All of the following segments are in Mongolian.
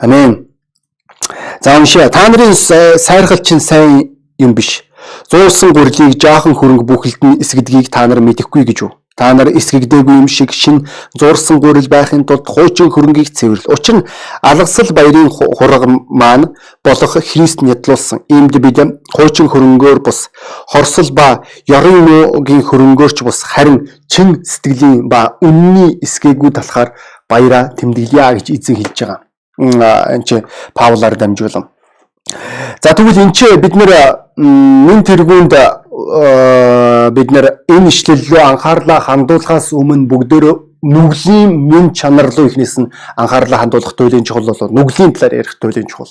Амен. За уншаа. Та нарын сайрхал чинь сайн юм биш. Зуурсан гурлыг жаахан хөрөнгө бүхэлд нь эсгдгийг та нар мэдэхгүй гэж юу? Та нар эсгэгдээгүй юм шиг шин зуурсан гурил байхын тулд хуучин хөрөнгийг цэвэрлэл. Учир нь алгасал баярын хураг маань болох Христ нядлуулсан. Иймд бид хуучин хөрөнгөөр бус хорсол ба ёрын нуугийн хөрөнгөөрч бус харин чин сэтгэлийн ба үнний эсгээгүй талахаар баяраа тэмдэглэе гэж эзэн хэлж байгаа. Энд чи Паулаар дамжуулан. За тэгвэл энэ чи бид нэр нэн тэргуунд бид нэр энэ ишлэл рүү анхаарлаа хандуулахаас өмнө бүгдөө нүглийн мөн чанар руу ихнээс нь анхаарлаа хандуулах туйлын чухал бол нүглийн талаар ярих туйлын чухал.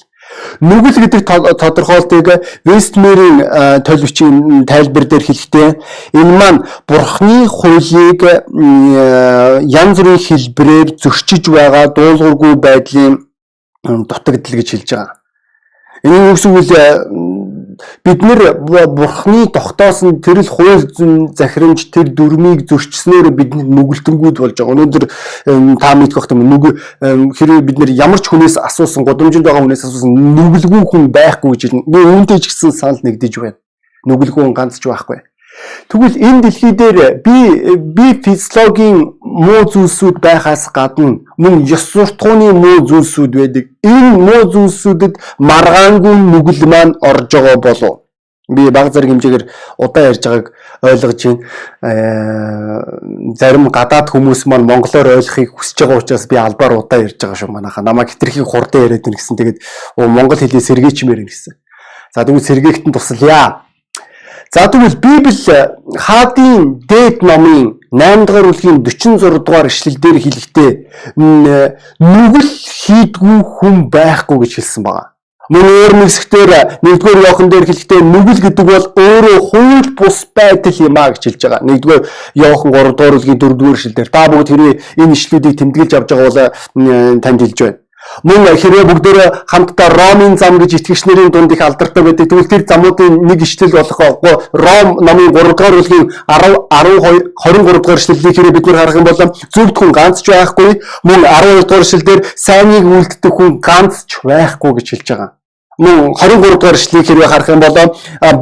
Нүгэл гэдэг тодорхойлтыг Вестмерийн тойл бичгийн тайлбар дээр хэлэхдээ энэ маань бурхны хуулийг янз бүрийн хэлбэрээр зөрчиж байгаа дуулуургүй байдлын дутагдал гэж хэлж байгаа. Энэ үгс үйл бид нэр бурхны тогтоосон тэрл хууль захирамж тэр дүрмийг зөрчснөөр бидний нүгэлтэнгүүд болж байгаа. Өнөөдөр та мэдэх юм нүг хэрвээ бид нэр ямар ч хүнээс асуусан годомжинд байгаа хүнээс асуусан нүгэлгүй хүн байхгүй гэж би үүнтэй ч гэсэн санал нэгдэж байна. Нүгэлгүй хүн ганц ч байхгүй. Тэгвэл энэ дэлхий дээр би би физиологийн муу зүйлсүүд байхаас гадна мөн ёс суртахууны муу зүйлсүүд байдаг. Энэ муу зүйлсүүдэд маргаангүй нүгэл маань орж байгаа болов би баг зэрэг хэмжээгээр удаа ярьж байгааг ойлгож байна. Э, зарим гадаад хүмүүс маань монголоор ойлгохыг хүсэж байгаа учраас би албаар удаа ярьж байгаа шүү манайха. Намайг хитрхийн хурдан яриад байна гэсэн. Тэгээд монгол хэлээ сэргээчмээр гэсэн. За тэгвэл сэргээгт нь туслая. За тэгвэл Библи хаадын дээд номын 8 дугаар бүлгийн 46 дугаар ишлэл дээр хэлэхдээ нүгэл хийдгүү хүн байхгүй гэж хэлсэн байгаа. Мөн өөр нэгсгээр 1-р Иохан дээр хэлэхдээ нүгэл гэдэг бол өөрөө хууль бус байдал юм а гэж хэлж байгаа. 1-р Иохан 3 дугаар бүлгийн 4-р ишлэл дээр та бүгд хэрвээ энэ ишлүүдийг тэмдэглэж авч байгаа бол танд хэлж байна. Мөн хэрвээ бүгдөө хамтдаа Ромын зам гэж итгэгч нарын дунд их алдартай байдаг. Тэгвэл тэр замуудын нэг ишлэл болох Ром номын 3 дугаар бүлгийн 10 12 23 дугаар ишлэлийг хэрвээ бид нэр харах юм бол зөвхт хүн ганц ч байхгүй. Мөн 12 дугаар ишлэлдэр сайныг үлддэг хүн ганц ч байхгүй гэж хэлж байгаа. Мөн 23 дугаар ишлэлийг хэрвээ харах юм бол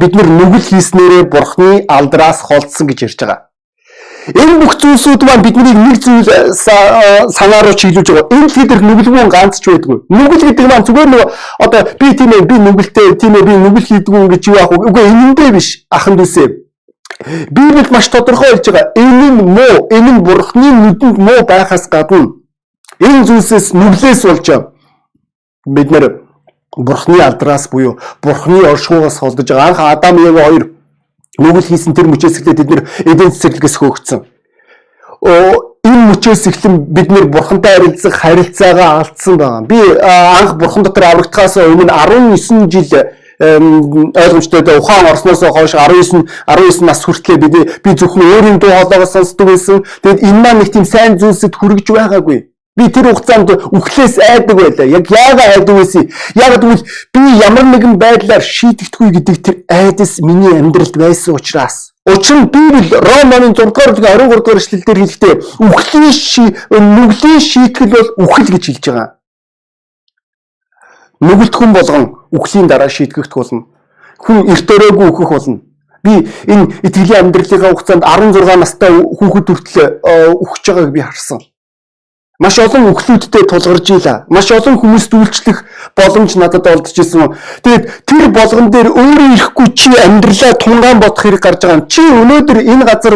бид нүгэл хийснээрээ бурхны алдраас холдсон гэж ярьж байгаа. Энэ бүх зүйлсүүд маань бидний нэг зүйл э, э, санаа руу чиглүүлж байгаа. Энэ лидер нүгэлгүй ганц ч байдгүй. Нүгэл гэдэг маань зүгээр нөгөө одоо би тийм ээ би нүгэлтэй тийм ээ би нүгэл хийдгүү гэж юу аах? Үгүй энэндээ биш ахын дүүсээ. Библи маш тодорхой хэлж байгаа. Энэ нь муу, энэ нь бурхны нүдэнд муу байхаас гадна энэ зүйлсээс нүглээс болж бид нэр бурхны алдраас буюу бурхны оршихугаас холдож байгаа. Анх Адам Ева хоёр нүгэл хийсэн тэр мөчөөс эхлээд бид нэр эдийн цэцэрлэгээс хөөгцсөн. Энэ мөчөөс эхлэн бид нэр бурхантай харилцах харилцаагаа алдсан байгаа. Би анх бурхан дотор аврагдахаас өмнө 19 жил ойлгомжтой дээ ухаан орсноос хойш 19 19 нас хүртлээр би би зөвхөн өөрийн дуу хоолойгоо сонсдог байсан. Тэгэд энэ маань нэг тийм сайн зүйлсэд хүрэж байгаагүй. Би тэр хугацаанд үхлээс айдаг байлаа. Яг яагаад айдаг байсан? Яг тэгвэл би ямар нэгэн байдлаар шийдэгдэхгүй гэдэг тэр айдас миний амьдралд байсан учраас. Учир нь Библи Ром номын 6 дугаар 23 дугаар эшлэлдэр хэлэхдээ үхлийн нүглийн шийтгэл бол үхэл гэж хэлж байгаа. Нүгэлт хүн болгон үхлийн дараа шийтгэх болно. Хүн эрт өрөөгүй үхэх болно. Би энэ итгэлийн амьдралынхаа хугацаанд 16 настай хүүхэд хүртэл үхэж байгааг би харсан. Маш олон өхлүүдтэй тулгарч ийла. Маш олон хүмүүст үйлчлэх боломж надад олдож исэн. Тэгээд тэр болгон дээр өөрөө ирэхгүй чи амьдралаа тунгаан бодох хэрэг гарч байгаа юм. Чи өнөөдөр энэ газар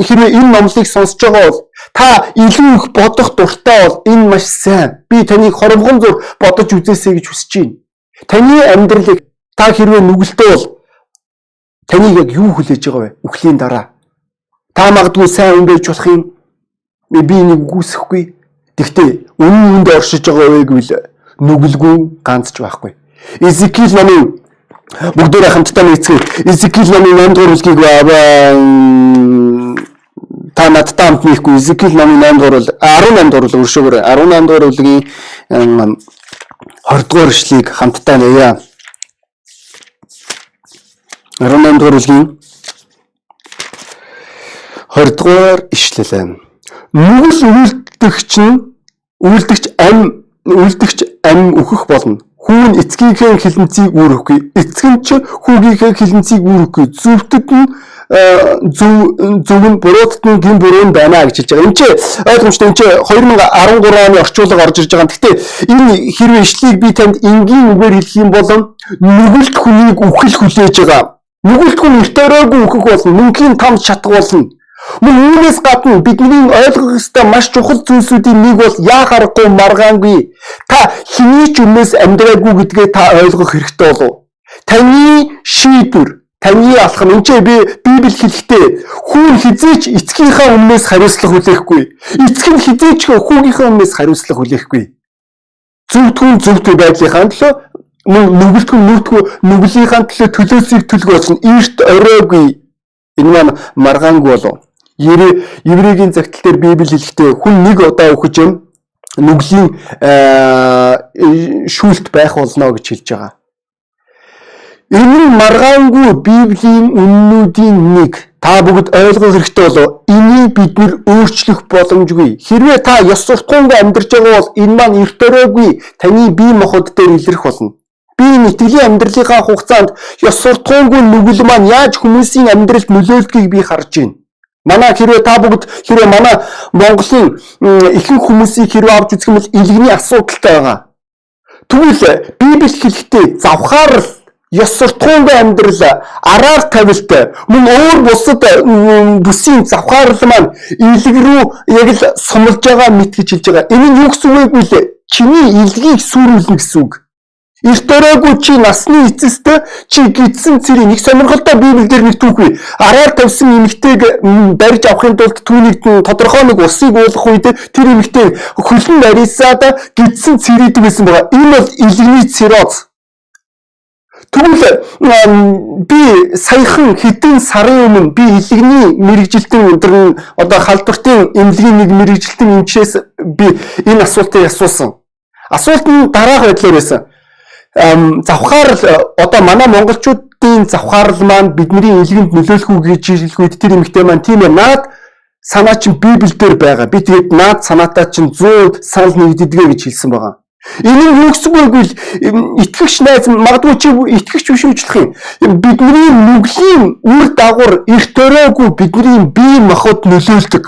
хэрвээ энэ номлыг сонсож байгаа бол та илүү их бодох дуртай бол энэ маш сайн. Би таныг хоромгон зур бодож үзээсэй гэж хүсэж байна. Таны амьдралыг та хэрвээ нүгэлтэй бол таныг яг юу хүлээж байгаа вэ? Үхлийн дараа. Та магадгүй сайн хүн байж болох юм. Би нэг үгүйсэхгүй Гэхдээ үнэн үнд оршиж байгаа вэ гэвэл нүгэлгүй ганц ч байхгүй. Эзекиэл намын бүгдөө хамтдаа нэгцгээ. Эзекиэл намын 8 дугаар бүлгийг та надтай хамт нэхгүй Эзекиэл намын 8 дугаар бол 18 дугаар бүлэг өршөөгөр 18 дугаар бүлгийн 20 дугаар ишлийг хамтдаа нээе. 18 дугаар бүлгийн 20 дугаар ишлэл. Нүгэл үйлдэгч нь үйлдэгч ам үйлдэгч ам өөхөх болно. Хүүн эцгийнхээ хилэнцгийг үүрэхгүй. Эцэг нь ч хүүгийнхээ хилэнцгийг үүрэхгүй. Зөвхөд нь зөв зөв нь буруутд нь гин буруу байна гэж хэлж байгаа. Энд чи ойлгомжтой энэ чи 2013 оны орчуулга орж ирж байгаа. Гэхдээ энэ хэрвээ ишлийг би танд энгийн үгээр хэлэх юм бол нүгэлт хүнийг үхэл хүлээж байгаа. Нүгэлт хүн өртөөрөөгүй үхэх болно. Мөнхийн там шатг болно. Мөн үүнээс гадна бидний ойлгох ёстой маш чухал зүйлсүүдийн нэг бол яа харахгүй маргаангүй. Та хэний ч өмнөөс амьдраагүй гэдгээ та ойлгох хэрэгтэй болов. Таны шийдвэр, таны алхам энэ ч би Библи хэлэхдээ хүн хизээч эцгийнхээ өмнөөс хариуцлага хүлээхгүй. Эцэг нь хизээч хүүгийнхээ өмнөөс хариуцлага хүлээхгүй. Зөв түн зөвхөн байдлынхаа төлөө нүгэлтгүй нүгтгүй нүглийнхаа төлөө төлөөсийг төлгөө болсон эрт оройгүй энэ маань маргаангүй болов еврейгийн загтал дээр Библи хэлэхдээ хүн нэг удаа өгч юм нүглийн шүүлт байх болно гэж хэлж байгаа. Энэ нь маргаангүй Библийн үннүүдийн нэг. Та бүгд ойлгох хэрэгтэй болов. Энийг бид нэр өөрчлөх боломжгүй. Хэрвээ та ёс суртахуунгүй амьдарч байгаа бол энэ маань эрт өрөөгүй таны бие махбод дээр илэрх болно. Би нэтгэлийн амьдралынхаа хугацаанд ёс суртахуунгүй нүгэл маань яаж хүмүүсийн амьдралд нөлөөлдгийг би харж байна. Манай хэрвээ та бүгд хэрвээ манай Монголын ихэнх хүмүүсийг хэрвээ авч үзэх юм бол илгэний асуудалтай байгаа. Тэгвэл Библи хэлэхдээ завхаар ёс суртахуунгүй амьдрал араар тавилт мөн өөр бусад бүсийн завхаарл маань илэг рүү яг л сумлж байгаа мэт гэж хэлж байгаа. Энэ нь юу гэсэн үг вэ? Чиний илгийг сүрүүлнэ гэсэн үг. Эрт өрөөгүй чи насны эцэст чи гидсэн цэрийн нэг сонирхолтой библ дээр нэг түүх бий. Араар тавьсан эмэгтэйг барьж авахын тулд түүнийг тодорхой нэг усыг уулгах үед тэр эмэгтэй хөлн нарийсаад гидсэн цэрийдэг байсан байгаа. Энэ бол илэгний цироз. Тэгвэл би саяхан хэдэн сарын өмнө би илэгний мэрэгжилтэн өдөр нь одоо халдвартын эмнэлгийн нэг мэрэгжилтэн эмчээс би энэ асуултыг асуусан. Асуулт нь дараах байдлаар байсан завхаар л одоо манай монголчуудын завхаарл маань бидний илгэнд нөлөөлөх үү гэж хэлэх үед тэр эмэгтэй маань тийм ээ наад санаа чинь библиэлд байгаа. Би тэгээд наад санаатаа чинь 100 санал нэгдэдгээ гэж хэлсэн байгаа. Энэ нь юу гэсэн үг вэ? Итгэгч найз магадгүй чи итгэгч биш үучлах юм. Бидний нүглийн үр дагавар эрт өрөөгүй бидний бие махбод нөлөөлдөг.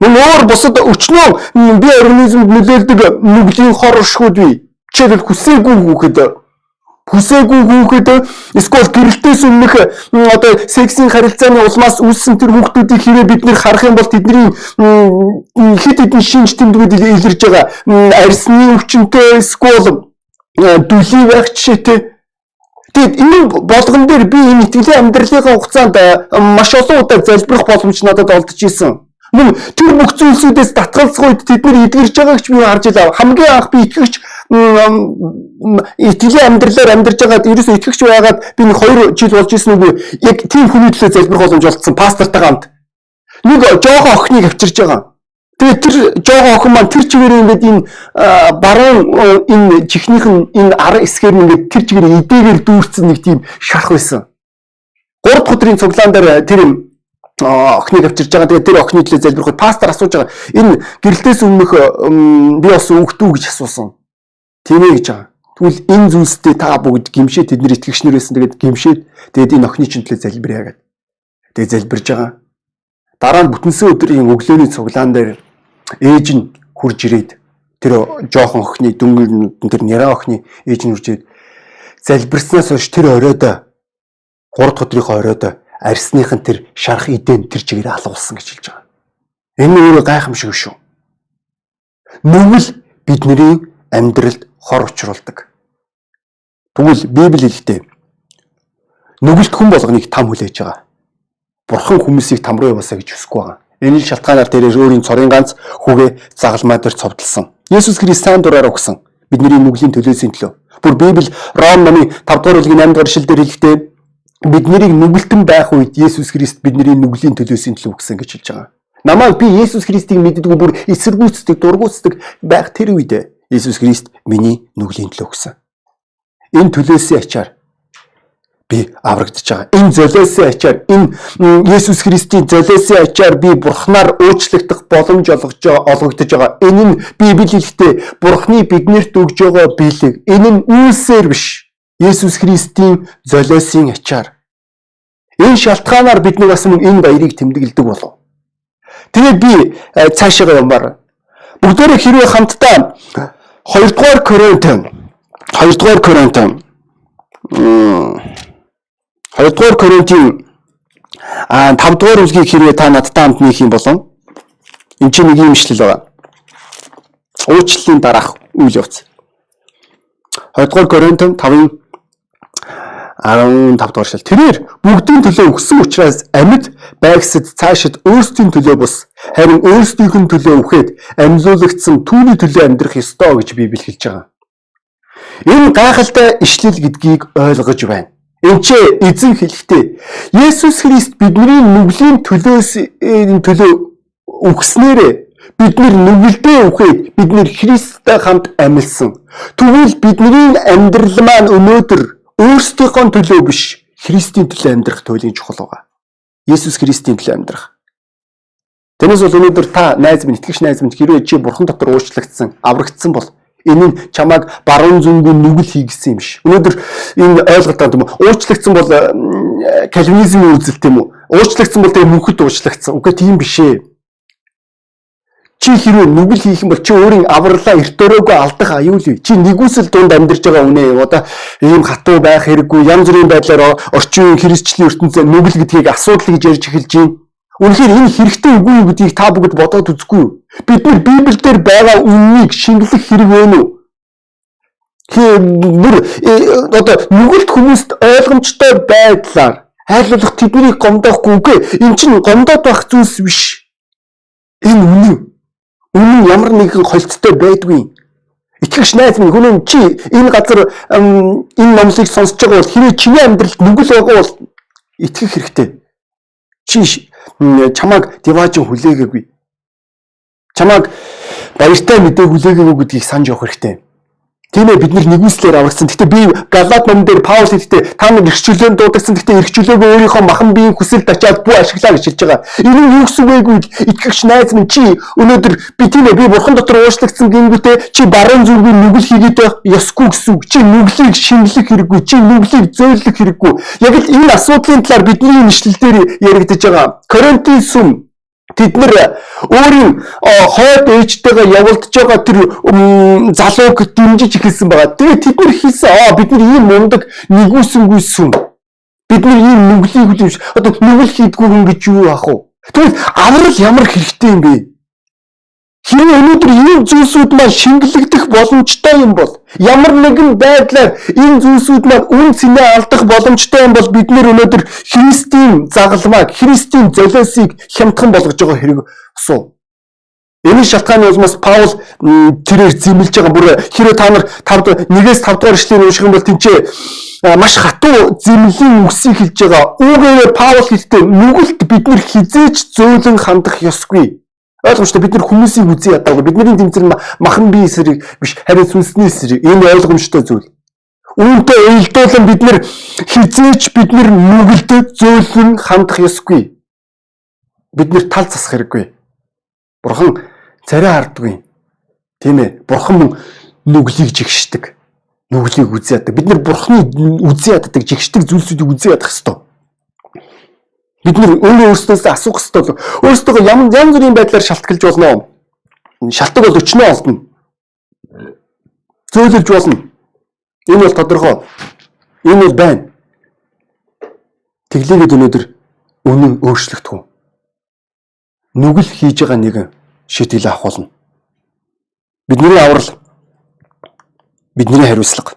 Мөн өөр бусад өчнөө бие организмд нөлөөлдөг нүглийн хор уршгууд бий. Жишээлбэл хүсээгүй хүүхэд хүсээгүй хүүхэд эсвэл гэрэлтээс өмнөх одоо сексийн харилцааны улмаас үүссэн тэр хүүхдүүдийг хэрэг бид нэр харах юм бол тэдний хэд хэдэн шинж тэмдгүүд илэрж байгаа арсны өвчнөд эсвэл дүлий байх жишээтэй Тэгэд энэ болгон дээр би энэ итгэлийн амьдралынхаа хугацаанд маш олон удаа залбирах боломж надад олдож исэн. Мөн тэр бүх зүйлсүүдээс татгалзах үед тэд нар эдгэрж байгааг ч би харж илаа. Хамгийн анх би итгэгч итгэлийн амьдралаар амьдарч байгаад ерөөсөө итгэгч байгаад би нэг 2 жил болж исэн үгүй яг тийм хүний төлөө залбирх боломж олдсон пастортойгоо хамт. Нэг жоохон охиныг авчирж байгаа. Тэгээд тэр жоохон охин маань тэр чигээрээ ингээд энэ баруун энэ чихнийх нь энэ ар эсгээр ингээд тэр чигээр эдээгээр дүүрсэн нэг тийм шарх байсан. 3 дахь өдрийн цуглаан дээр тэр юм охиныг авчирж байгаа. Тэгээд тэр охины төлөө залбирхад пастор асууж байгаа. Энэ гэрэлтээс өмнөх би бас өгтүү гэж асуусан. Тийм ээ гэж байгаа. Тэгвэл энэ зүйлстэй та бүгд гимшээ тэдний итгэгчнэр байсан. Тэгээд гимшээд тэгээд энэ охины чинь төлөө залбирая гэдэг. Тэгээд залбирж байгаа. Дараа нь бүтэнсэн өдрийн өглөөний цуглаан дээр ээж нь хурж ирээд тэр жоохон охины дөнгөр тэр няраа охины ээж нь хурж ирээд залбирснаас хойш тэр оройдоо 3 дахь өдрийнхөө оройдоо арсных нь тэр шарах идэн тэр чигээр алгуулсан гэж хэлж байгаа. Энэ өөрөө гайхамшиг шүү. Нүгэл бидний амьдралд хор учруулдаг. Тэгвэл Библи хэлэхдээ нүгэлт хүн болгоныг там хүлээж байгаа. Бурхан хүмүүсийг там руу яваасаа гэж хүсэхгүй байгаа. Энэ шалтгаанаар тэрээр өөрийн цорын ганц хүүгээ загалмай дээр цовдлсон. Есүс Христ сайн дураар өгсөн. Бидний нүглийн төлөөсийн төлөө. Бүр Библи Ром номын 5 дугаар бүлгийн 8 дугаар шил дээр хэлэхдээ бид нарыг нүгэлтэн байх үед Есүс Христ бидний нүглийн төлөөсийн төлөө өгсөн гэж хэлж байгаа. Намайг би Есүс Христийг мэддэггүй бүр эсэргүүцдэг, дургуутдаг байх тэр үед Есүс Христ миний нүглийн төлөө өгсөн. Энэ төлөөсийн ачаар би аврагдаж байгаа. Энэ золиосын ачаар энэ Есүс Христийн золиосын ачаар би Бурхнаар уучлагдах боломж олгож олгогдож байгаа. Энэ нь Библи хэлэхдээ Бурхны биднэрт өгж байгаа биелэг. Энэ нь үйлсээр биш. Есүс Христийн золиосын ачаар. Энэ шалтгаанаар бид нэг бас энэ баярыг тэмдэглэдэг болов. Тэгээд би цаашаа явмаар. Бүгдээрээ хэрвээ хамтдаа 2 дугаар Коринт 2 дугаар Коринт 2 дугаар Коринтын а 5 дугаар бүлгийг хэрвээ та надтай хамт нээх юм бол энэ чинь нэг юм ишлэл байгаа. Уучлалын дараах үйл явц. 2 дугаар Коринт 5-ын 15 дугаар шил. Тэрээр бүгдийн төлөө өгсөн учраас амьд байгсад цаашид өөрсдийн төлөө бус харин өөрсдийнх нь төлөө өгөхөд амьлуулагдсан түүний төлөө амьдрах ёстой гэж Библи хэлж байгаа. Энэ гайхалтай ишлэл гэдгийг ойлгож байна. Ч эзэн хэлэхдээ Есүс Христ бидний нүглийн төлөөс төлөө өгснээрээ бид нар нүгэлдээ үхээд бид нар Христтэй хамт амьлсан. Тэгвэл бидний амьдрал маань өнөөдөр өөрсдийнхөө төлөө биш Христийн төлөө амьдрах туйлын чухал байгаа. Есүс Христийн төлөө амьдрах. Тэрнээс бол өнөөдөр та найз минь итгэгч найз минь хэрвээ чи бурхан дотор уучлагдсан, аврагдсан бол Энэ нь чамайг баруун зүнгүй нүгэл хийгсэн юм биш. Өнөөдөр энэ ойлголт байгаа юм уу? Уучлагдсан бол кальвинизмын үзэлт юм уу? Уучлагдсан бол тэгээ мөнхөд уучлагдсан. Үгүй тийм биш ээ. Чи хэрвээ нүгэл хийх юм бол чи өөрийн авралаа эрт өрөөгөө алдах аюул юу? Чи нэгүсэл дунд амьдарч байгаа үнэ. Одоо ийм хатуу байх хэрэггүй янз бүрийн байдлаар орчин христчлийн ертөнцийн нүгэл гэдгийг асуудал гэж ярьж эхэлж байна. Үнэхээр энэ хэрэгтэй үгүй юу гэдгийг та бүгд бодоод үзгүй юу? Бид нар Библиэлд байгаа үннийг шингэлэх хэрэг байна уу? Тэр одоо нүгэлт хүмүүст ойлгомжтой байдлаар хайлуулах тэднийг гомдоохгүй үгүй. Эн чинь гомдоод байх зүйлс биш. Үнэн. Ямар нэгэн холцтой байдгүй. Итгэгч найз минь хүн чи энэ газар энэ номлыг сонсож байгаа бол хэрэг чиний амьдралд нүгэл байгаа бол итгэх хэрэгтэй. Чи чамааг диваажин хүлээгээгүй. Чамааг баяртай мэдээ хүлээгээгүй гэдгийг санаж явах хэрэгтэй. Тийм ээ бид нар нэгүслэр аварсан. Гэтэ би Галат номон дээр Паул хэлэхдээ та нар эрхчлөөнд дуудагдсан. Гэтэ эрхчлөөгөө өөрийнхөө махан биеийн хүсэлд ачаад бүү ашиглаа гэж хэлж байгаа. Энэ нь юу гэсэн вэ гэвэл итгэгч найз минь чи өнөөдөр би тийм ээ би бурхан дотор уучлагдсан гингүүтээ чи баруун зүргийн нүгэл хийгээд ёсгүй гэсэн. Чи нүглийг шинэлэх хэрэггүй. Чи нүглийг зөөлөх хэрэггүй. Яг л энэ асуудлын талаар бидний нэшлэлээр яригдж байгаа. Коринтын сүм Тэд нэр өөрийн хойд ээжтэйгээ явуулдаж байгаа тэр залууг дэмжиж эхэлсэн байгаа. Тэгээд тэд нар хэлсэн аа бид нар ийм мундаг нэгүсэнгүй сүм. Бид нар ийм нүглийг хүлээж одоо нүгэл хийдгүү хүн гэж юу ах вэ? Тэгвэл аврал ямар хэрэгтэй юм бэ? Хэрвээ өнөөдөр ийм зүйлсүүд маань шингэлэгдэх боломжтой юм бол ямар нэгэн байдлаар энэ зүйлсүүд маань үн цэнэ алдах боломжтой юм бол бид нэр өнөөдөр Христийн загалмайг, Христийн золиосыг хямдхан болгож байгаа хэрэг суу. Энэ шалтгааны улмаас Паул тэрээр зэмлж байгаа бүр хэрвээ та нар 5 1-ээс 5 дугаар эшлэгийг унших юм бол тэнцээ маш хатуу зэмлийн үгсийг хэлж байгаа. Үүгээр Паул хэлдэг нүгэлт бид нар хизээч зөөлөн хандах ёсгүй Ойлгомжтой бид нар хүмүүсийг үзий ядаагүй. Бидний тэмцэл махан бие эсрэг биш харин сүнсний эсрэг. Энэ ойлгомжтой зүйл. Үүнтэй уялдуулан бид нар хизээч бид нар нүгэлтэд зөөлөн хандах ёсгүй. Бид нар тал засах хэрэггүй. Бурхан царай хардгүй. Тийм ээ. Бурхан нүглийг жигшдэг. Нүглийг үзий яддаг. Бид нар бурханы үзий яддаг, жигшдэг зүйлсүүдийг үзий ядах ёстой. Бид өөрөө өөрсдөөсөө асуух хэрэгтэй өөрсдөө ямар янз бүрийн байдлаар шалтгалж болно. Шалтгаан бол өчнөө олдно. Зөөлөж болно. Энэ бол тодорхой. Энэ бол байна. Тэглээгээд өнөөдөр үнэн өөрчлөгдөх. Нүгэл хийж байгаа нэгэн шийтгэл авах болно. Бидний аврал бидний хариуцлага.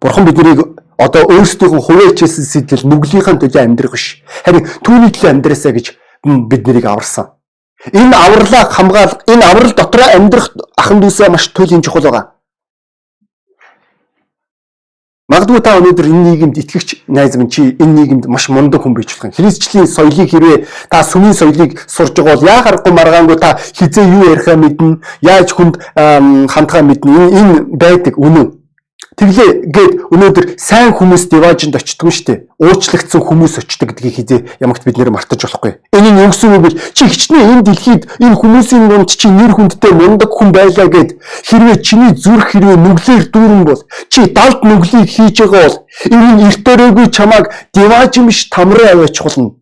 Бурхан биднийг одоо өөрсдийнхөө хичээсэн сэтэл нүглийнхэн төлөө амьдрах биш. Харин түүний төлөө амьдраасаа гэж бид нарыг аварсан. Энэ авралаа хамгаалах, энэ аврал дотроо амьдрах ахын дүүсээ маш туйлын чухал байгаа. Магадгүй та өнөөдөр энэ нийгэмд итгэгч найз минь чи энэ нийгэмд маш мундаг хүн байж болох юм. Христчлийн соёлыг хэрвээ та сүмийн соёлыг сурж байгаа бол яа харахгүй маргаангүй та хизээ юу ярихаа мэднэ, яаж хүнд хандхаа мэднэ. Энэ байдаг үнэн. Тэглээ гээд өнөөдөр сайн хүмүүс диважинд очтгүй шүү дээ. Уучлагдсан хүмүүс очдог гэдгийг хизээ ямагт бид нэр мартаж болохгүй. Энийг юу гэсэн үг вэ? Чи хичнээн энэ дэлхийд энэ хүмүүсийн дунд чи нэр хүндтэй мундаг хүн байлаа гэд хэрвээ чиний зүрх хэрвээ нүглээр дүүрэн бол чи далд нүглийг хийж байгаа бол энэ эртөрөөгүй чамааг диважин биш тамраа аваач болно.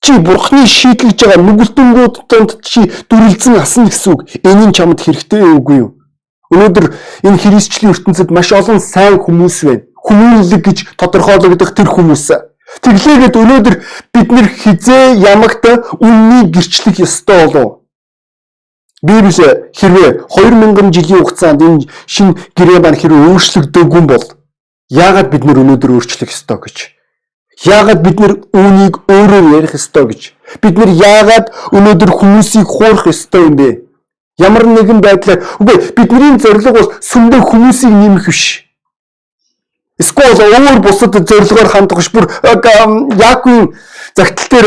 Чи бурхны шийдлэж байгаа нүгэлтэнгүүд донд чи дүрлэлзэн асан гэсэн үг. Энэ нь чамд хэрэгтэй үгүй юу? Өнөөдөр энэ христчлийн ертөнцид маш олон сайн хүмүүс байна. Хүмүүнлэг гэж тодорхойлогдох тэр хүмүүс. Тэглээгээд өнөөдөр бид нэр хизээ ямагт үнний гэрчлэх ёстой болов. Библи хэрвээ 2000 жилийн хугацаанд энэ шин гэрээ маань хэрвээ өөрчлөгдөөгүй бол яагаад бид нөр өнөөдөр өөрчлөх ёстой гэж? Яагаад бид нэр үүнийг өөрөөр ярих ёстой гэж? Бид нэр яагаад өнөөдөр хүмүүсийг хуурах ёстой юм бэ? Ямар нэгэн байдлаар үгүй бидний зорилго бол сүмдээ хүмүүсийг нэмэх биш. Эсвэл өөр бусад зорилгоор хандах биш. Бүр Яаковын загтал дээр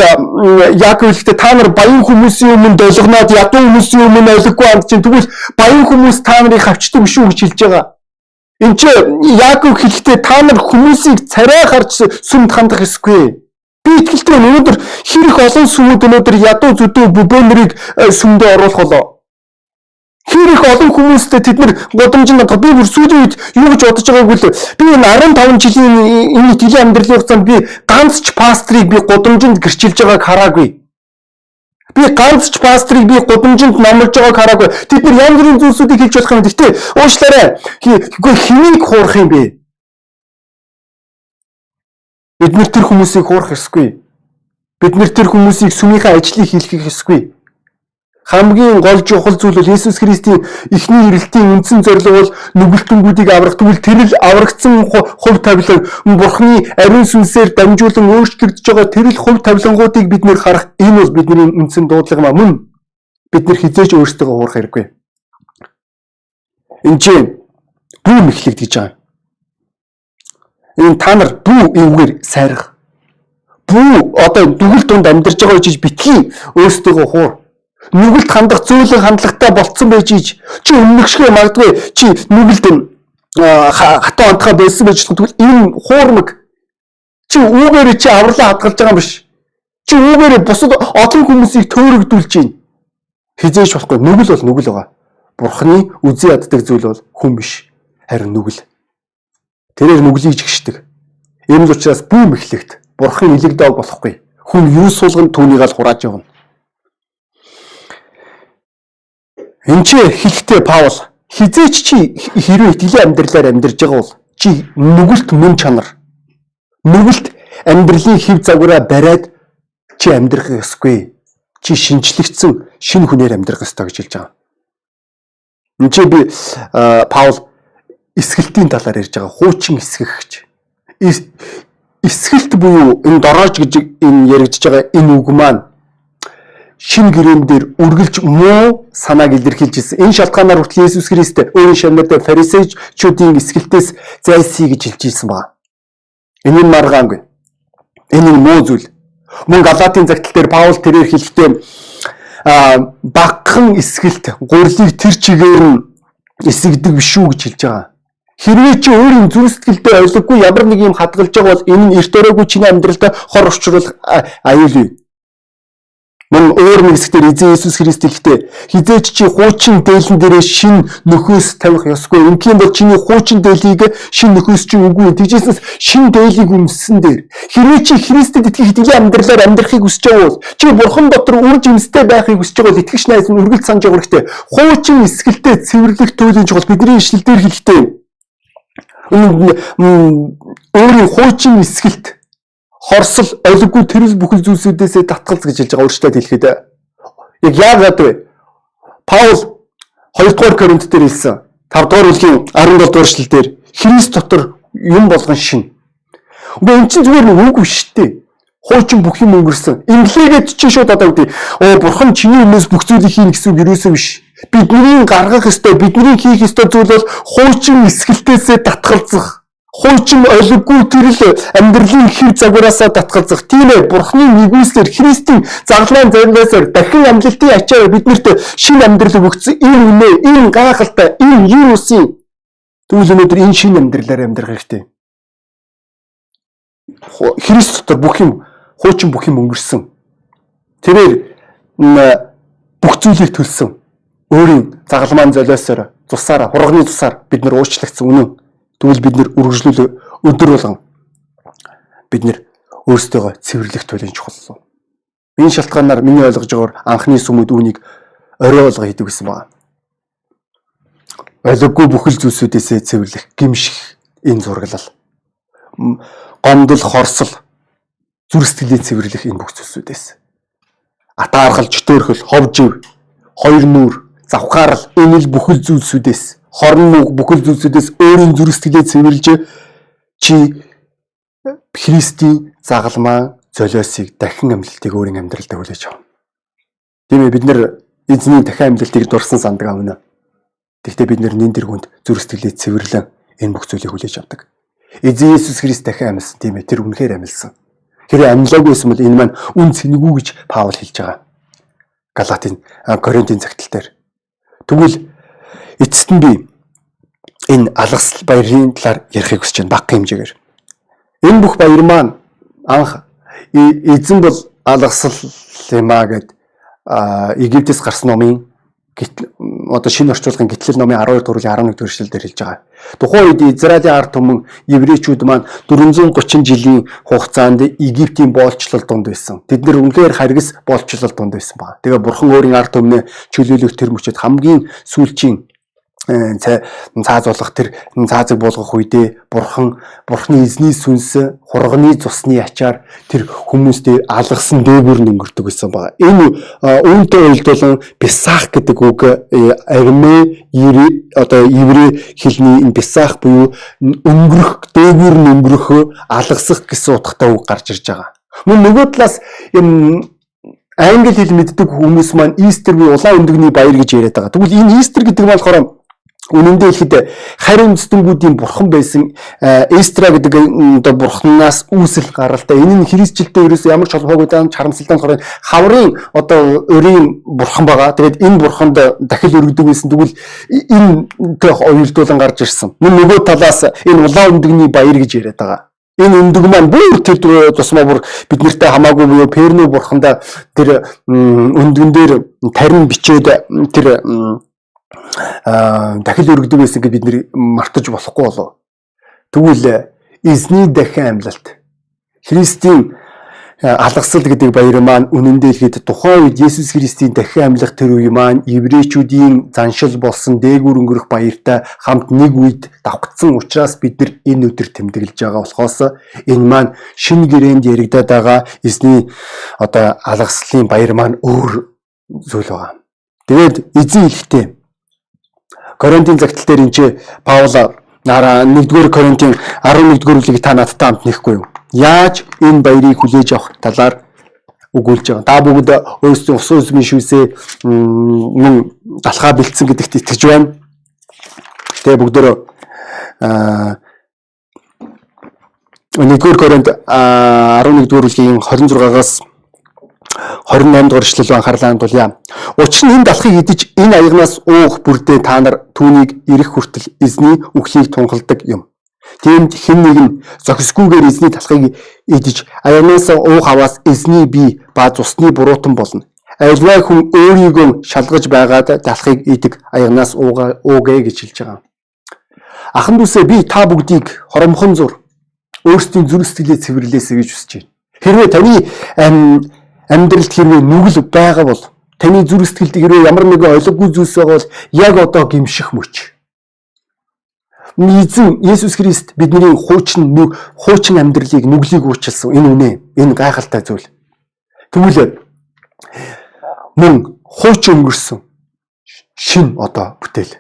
Яаков хэлэхдээ та нар баян хүмүүсийн өмнө долгоноод ядуу хүмүүсийн өмнө ойлгохгүй анд чинь тэгвэл баян хүмүүс та нарыг хавчдаг биш үү гэж хэлж байгаа. Энд чи Яаков хэлэхдээ та нар хүмүүсийг царай харж сүмд хандах ёсгүй. Би итгэлтэй өнөөдөр хэрэг олон сүмүүд өнөөдөр ядуу зүдөө бүбэнэрийг сүмдээ оруулах болоо. Хэр их олон хүмүүстэй тэд нар годомжинд надад би бүр сүүлийн үед юу гэж бодож байгааг үл би энэ 15 жилийн энэ итгэлийн амьдралын хугацаанд би ганц ч пастрийг би годомжинд гэрчилж байгааг хараагүй. Би ганц ч пастрийг би годомжинд номлож байгааг хараагүй. Тэд нар янз бүрийн зүйлсүүдийг хэлж болох юм. Гэхдээ уушлаарай. Гэхдээ хэнийг хуурах юм бэ? Бид нэр тэр хүмүүсийг хуурах ёсгүй. Бид нэр тэр хүмүүсийг сүмийнхээ ажлыг хийлгэх ёсгүй хамгийн гол чухал зүйл бол Иесус Христийн эхний ирэлтийн үндсэн зорилго бол нүгэлтэнгүүдийг аврах. Тэгвэл тэр л аврагдсан хувь тавилан Бурхны ариун сүнсээр дамжуулан өөрчлөгдөж байгаа тэр л хувь тавилангуудыг бид нэр харах. Энэ бол бидний үндсэн дуудлага мөн бид нэр хизээж өөрсдөө хуурах хэрэггүй. Энд чинь бүү мэхлэгдэж байгаа. Энэ та нар бүү эвгээр сайрах. Бүү одоо дүгэл дунд амьдарч байгаа гэж битгий өөрсдөө хуур нүгэлт хандах зөөлөн хандлагатай болцсон байж ич чи өмнөгшгөө магадгүй чи нүгэлт хатаа онтхоо байсан байж тэгвэл энэ хуурмаг. Чи үүгээр чи авралаа хадгалж байгаа юм биш. Чи үүгээр бусад олон хүмүүсийг төөрөгдүүлж байна хизээж болохгүй нүгэл бол нүгэл байгаа. Бурхны үзий яддаг зүйл бол хүн биш. Харин нүгэл. Тэрээр нүглийг жигшдэг ийм л учраас бүү мэхлэгт бурхын илэгдэл болохгүй. Хүн юу суулган түүнийг ал хурааж явна Энд чи хэлэхдээ Паул хизээч чи хэрвээ итгэлийн амьдралаар амьдарж байгаа бол чи нүгэлт мөн чанар нүгэлт амьдралын хэв загвараа бариад чи амьдрах ёсгүй. Чи шинчлэгдсэн шинэ хүнээр амьдрах ёстой гэж хэлж байгаа. Энд чи би Паул эсгэлтийн талаар ярьж байгаа. Хуучин эсгэх гэж. Эсгэлт буюу энэ дороож гэж энэ яригдж байгаа энэ үг маань шин гэрээн дээр үргэлж муу санааг илэрхийлж ирсэн. Энэ шалтгаанаар хүртэл Есүс Христ өөрийн шамнартай фарисеучуудын эсгэлтээс зайлсхий гэж хэлж ирсэн байна. Энэ нь маргаангүй. Энэ нь муу зүйл. Мөн Галатийн загтал дээр Паул тэрээр хэлэхдээ а багхан эсгэлт гурлыг тэр чигээр нь эсэгдэг биш үү гэж хэлж байгаа. Хэрвээ чи өөрийн зүрх сэтгэлдээ ойлгохгүй ямар нэг юм хадгалж байгаа бол энэ нь эрт өрөөгүй чиний амьдралд хор учруулах аюул юу? Мөн өөр нэг хэсгээр эзэн Иесус Христ хэлэхдээ хизээч чи хуучин дээлэн дээрээ шин нөхөөс тавих ёсгүй. Ингийн бол чиний хуучин дээлийг шин нөхөөс чинь үгүй. Тэгжээсээс шин дээлийг өмссөн дээр хэрвээ чи Христэд итгэх итгэлийн амьдралаар амьдрахыг хүсэж байгаа бол чи Бурхан дотор үр жимстэй байхыг хүсэж байгаа бол итгэгч найз нь үргэлж санаж явах хэрэгтэй. Хуучин эсгэлтэй цэвэрлэх туйлын чухал бидний ишлэл дээр хэлэхдээ өөрийн хуучин эсгэлт хорсол олиггүй тэрэл бүхэл зүйлсүүдээсээ татгалз гэж хэлж байгаа өөртөө хэлэхэд яг яагаад вэ? Паул 2 дугаар Коринт дээр хэлсэн 5 дугаар бүлгийн 17 дугаар эшлэл дээр Христ дотор юм болгон шин. Үгүй эн чинь зүгээр нэг үг биш дээ. Хуучин бүх юм өнгөрсөн. Инглигээд чи шууд одоо үгүй. Оо бурхан чиний өмнөөс бүх зүйлийг хийнэ гэсэн үг юусэн биш. Бидний гаргах ёстой, бидний хийх ёстой зүйл бол хуучин эсгэлтээсээ татгалзах хуучин олиггүй тэрл амьдралын хэв загвараасаа татгалзах тийм ээ бурхны нэгүслэр Христийн заглаан заримнасаар дахин амлалтын ачаар биднэрт шинэ амьдрал өгсөн энэ үнэ энэ гайхалтай энэ юу үсэн Тэгвэл өнөөдөр энэ шинэ амьдралаар амьдрах хэрэгтэй. Христ дотор бүх юм хуучин бүх юм өнгөрсөн. Тэрээр бүх зүйлийг төлсөн. Өөрийн загалмаан золиосоор цусаар хурганы цусаар бид нар уучлагдсан үнэн. Тэгвэл бид нар үргэлжлүүл өдөр болгон бид нар өөрсдөө цэвэрлэх туйлын чухал. Энэ шалтгаанаар миний ойлгож байгаагаар анхны сүмүүд үүнийг орой болго хийдэг гэсэн байна. Ойлгохгүй бүхэл зүйлсүүдээсээ цэвэрлэх, гимших энэ зураглал. Гомдол, хорсол, зүрх сэтгэлийн цэвэрлэх энэ бүх зүйлсүүдээс. Атаархал, чөтөөрхөл, ховжив, хоёр нүур, завхаарл энэ л бүхэл зүйлсүүдээс, хорн бүхэл зүйлсүүдээс өөрийн зүрх сэтгэлээ цэвэрлж чи Христийн загалмаа золиосыг дахин амьдлтыг өөрийн амьдралдаа хүлээж авна. Тийм ээ бид нар эзний дахин амьдлтыг дурсан сандаг авна. Гэхдээ бид нар нэн тэргүнд зүрх сэтгэлээ цэвэрлэн энэ бүх зүйлийг хүлээж авдаг. Эзэн Иесус Христ дахин амьсан тийм ээ тэр үнэхээр амьсан. Хэрэг амьлаагүйсэн бол энэ маань үн цэнэгүү гэж Паул хэлж байгаа. Галатын Коринтын цагтл дээр. Тэгвэл эцэст нь би энэ алгасл баярын талаар ярихыг хүсэж байна баг хэмжээгээр. Энэ бүх баяр маань анх эзэн бол алгасл юм а гэд Египтээс гарсан номын одоо шинэ орчуулгын гитлэл номын 12 дугаар 11 дугаар эшлэл дээр хэлж байгаа. Тухайн үед Израилийн ард түмэн еврейчүүд маань 430 жилийн хугацаанд Египтийн боолчлол донд байсан. Тэд нэр үнэхээр харгас боолчлол донд байсан байна. Тэгээ бурхан өөрийн ард түмнээ чөлөөлөх тэр мөчөд хамгийн сүүлчийн Цааз болох тэр цаазыг буулгах үедээ бурхан бурхны эзний сүнс хурганы цусны ачаар тэр хүмүүстээ алгасан дээгүүр нь өнгөрдөг гэсэн байна. Энэ үүнтэй уялдуулан бисах гэдэг үг э, армэ одоо еврей хэлний энэ бисах буюу өнгөрөх дээгүүр нь өнгөрөх алгасах гэсэн утгатай үг гарч ирж байгаа. Мөн нөгөө талаас англи хэл мэддэг хүмүүс маань Истер буюу улаан өндөгний баяр гэж яриад байгаа. Тэгвэл энэ Истер гэдэг нь болохоор Үнэн дээр ихэд харин үндэстнгүүдийн бурхан байсан Эстра гэдэг одоо бурханаас үүсэл гаралтай. Энэ нь христчилтэй ерөөсөө ямар ч холбоогүй дан харамсалтай болохоор хаврын одоо өрийн бурхан байгаа. Тэгээд энэ бурханд дахил өргөдөг байсан. Тэгвэл энэ төх уялдуулан гарч ирсэн. Мөн нөгөө талаас энэ улаан өндөгний баяр гэж яриад байгаа. Энэ өндөг маань бүр тэр тусмаа бүр бид нартай хамаагүй буюу Пернү бурхандаа тэр өндгөн дээр тарин бичээд тэр дахил өргөдөг байсан гэж бид нэр мартаж болохгүй болов. Тэгвэл эзний дахин амьлалт Христийн алгасал гэдэг баяр маань үнэндээ ихэд тухайн үед Есүс Христийн дахин амьлах тэр үе маань еврейчүүдийн заншил болсон дээгүүр өнгөрөх баяртай хамт нэг үед давхцсан учраас бид нар энэ өдөр тэмдэглэж байгаа болохоос энэ маань шинэ гэрээнд яригадаад байгаа эзний одоо алгаслын баяр маань өөр зүйл байгаа. Тэгээд эзэн ихтэй Коринтын загтал дээр энэ чи Паул 1-р Коринтын 11-р бүлгийг та надтай хамт нэхгүй юу? Яаж энэ баярыг хүлээж авах талаар өгүүлж байгаа. Та бүгд өөрсдийн ус үзмийн шүүсээ мөн далхаа бэлдсэн гэдэгт итгэж байна. Тэгээ бүгдөө аа 1-р Коринт 11-р бүлгийн 26-аас 28 дугаар эшлэл анхаарлаа хандуулъя. Учир нь энэ далхыг идэж энэ аягнаас уух бүрдээ та нар түүнийг ирэх хүртэл эзний үхлийг тунхалдаг юм. Тиймд хэн нэгэн зохисгүйгээр эзний талхыг идэж аягнаас уух аваас эзний бие ба цусны буруутан болно. Альваа хүн өөрийгөө шалгаж байгаад талхыг идэг аягнаас уугээ гэж хэлж байгаа. Ахан дүүсээ би та бүгдийг хоромхон зур өөрсдийн зүрх сэтгэлээ цэвэрлээсэй гэж хүсэж байна. Хэрвээ таны амьдралд хэрвээ нүгэл байгаа бол таны зүрх сэтгэлд хэрвээ ямар нэгэн ойлгогүй зүйлс байгаа бол яг одоо гимших мөч. Эзэн Есүс Христ бидний хуучин хуучин амьдралыг нүглийг уучлсан энэ үнэ энэ гайхалтай зүйл. Тэгвэл мөн хуучин өнгөрсөн шин одоо бүтээл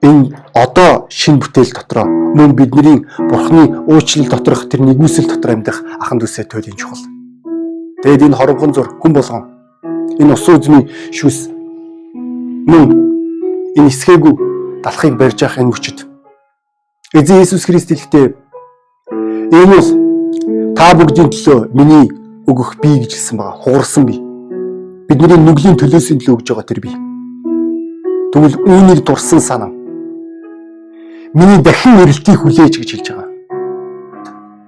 энэ одоо шин бүтээл дотроо мөн бидний бурхны уучлал доторх тэр нэгүсэл дотор амьдрах ахан дүүсээ туйлын чухал. Тэгээд энэ хоронгон зур хүн болгон энэ ус үзмийн шүс мөн энэ эсхээгүй далахыг барьж явах энэ мөчөд Эзэн Иесус Христ хэлэхдээ энэ бол та бүгдийн төлөө миний өгөх бие гэж хэлсэн байгаа. Хугарсан бие. Бидний нүглийн төлөөсөө төлөө өгж байгаа тэр бие. Тэгвэл үүнийг дурсан санаа. миний дахин ирэлтийг хүлээж гэж хэлж байгаа.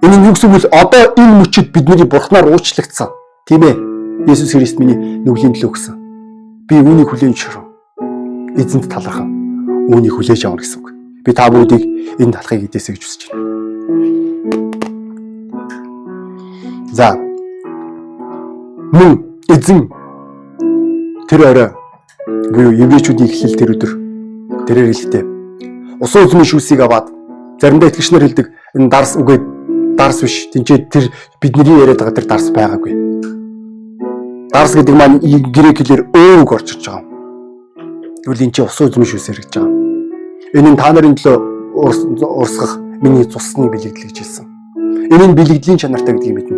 Энэ нь юу гэсэн вэ? Одоо энэ мөчөд бидний бурхнаар уучлагдсан. Тийм ээ. Есүс Христ миний нүглийн төлөө өгсөн. Би үүнийг хүлээн зөвшөөрөв. Эзэнт талархан үүнийг хүлээж авах гэсэн үг. Би та бүгдийг энэ талхыг эдээсэй гэж хүсэж байна. За. Мөн эзэн тэр орой буюу еврейчүүдийн эхлэл тэр өдөр тэрээр хэлэхдээ усан үзмийн шүүсийг аваад заримдаа итгэгчнэр хэлдэг энэ дарс үгээд дарс биш. Тинчээ тэр бидний яриад байгаа тэр дарс байгаагүй. Дарс гэдэг маань грек хэлээр өөр үг орж ирж байгаа. Тэгвэл энэ чинь ус үзмэн шүүсээр гэж байгаа. Энэ нь та нарын төлөө урсгах миний цусны бэлэгдэл гэж хэлсэн. Энэ нь бэлэгдлийн чанартай гэдгийг мэднэ.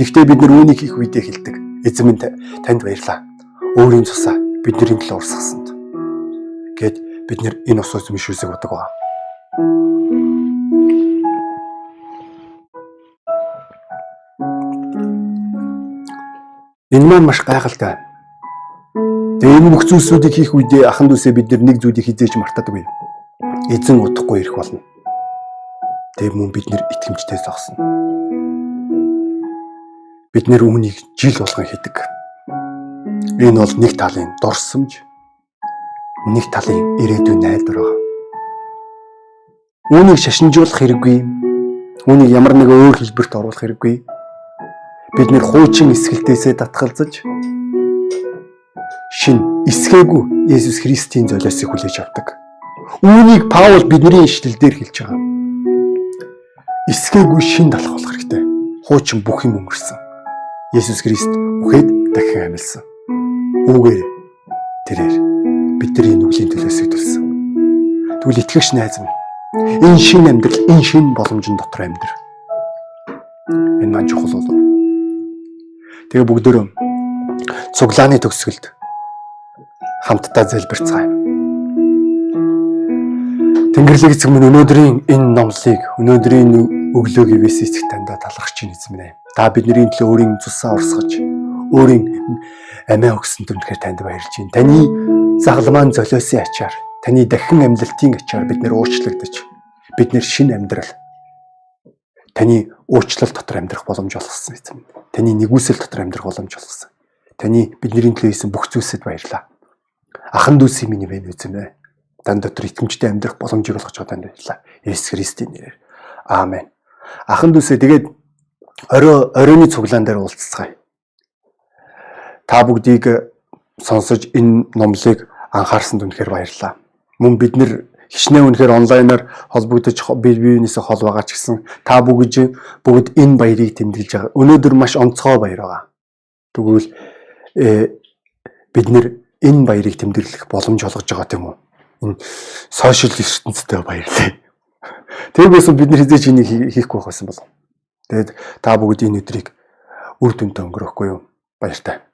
Гэхдээ бид нар үүнийг хийх үедээ хэлдэг. Эзэн минь танд баярлаа. Өөрийн цусаа бидний төлөө урсгасанд. Гэт бид нэр энэ ус үзмэн шүүсийг удаг байна. Энэ маань маш гайхалтай. Тэгээ энэ бүх зүйлсүүдийг хийх үедээ ахан дүүсээ бид нэг зүйлийг хизээж мартадаггүй. Эзэн удахгүй ирэх болно. Тэгээ мөн бид нэр итгэмжтэй зогсно. Бид нэр үүнийг жил болгон хийдэг. Энэ бол нэг талын дурсамж, нэг талын ирээдүйн найдвар байна. Үүнийг шашинжуулах хэрэггүй. Үүнийг ямар нэг өөр хэлбэрт оруулах хэрэггүй бид нэр хуучин эсгэлтээсээ татгалзаж шин эсгээгүй Есүс Христийн золиосыг хүлээж авдаг. Үүнийг Паул бидний ишлэл дээр хэлж байгаа. Эсгээгүй шин талах болох хэрэгтэй. Хуучин бүх юм өнгөрсөн. Есүс Христ үхэд дахин амьлсан. Үүгээр тэрээр бидний нүглийн төлөөсөө төлсөн. Тэгвэл итгэгч найз минь энэ шин амьдрал, энэ шин боломжийн дотор амьдрал. Энэ маань чухал болов Тэгээ бүгдөө цуглааны төгсгөлд хамтдаа залбирцгаая. Тэнгэрлэг эцэг минь өнөөдрийн энэ номлыг өнөөдрийн өглөөг ивэс эцэг тандаа талархаж чинь эзэм нэ. Та бидний төлөө өөрийн цусаа урсгаж өөрийн амиа өгсөн түнхээр танд баярлж байна. Таны загалмаан золиосын ачаар таны дахин амьлалтын ачаар бид нэр уучлагдаж бид нэр шин амьдрал таны уучлал дотор амьдрах боломж олгосон эзэм. Таны нэгүсэл дотор амьдрах боломж олгосон. Таны бидний төлөө хийсэн бүх зүйлсэд баярлалаа. Ахан дүүсийн миний вэ үзэмэ. Дан дотор итгэмжтэй амьдрах боломжийг олгож байгаа танд баярлалаа. Есүс Христийн нэрээр. Аамен. Ахан дүүсээ тэгээд орой оройны цуглаан дээр уулзцгаая. Та бүгдийг сонсож энэ номлыг анхаарсанд үнэхээр баярлалаа. Мөн бид нэр хичнээн үнэхээр онлайнаар холбогдож бие биенээсээ хол байгаа ч гэсэн та бүгд бүгд энэ баярыг тэмдэглэж байгаа. Өнөөдөр маш онцгой баяр байгаа. Тэгвэл э, бид нэр энэ баярыг тэмдэглэх боломж олгож байгаа тийм үү? Энэ сошиал ертөнцтэй баярлалаа. Тэгээс бид нар хизээч энийг хийхгүй байх байсан бол. Тэгээд та бүгд энэ өдрийг үр дүнтэй өнгөрөхгүй юу? Баяртай.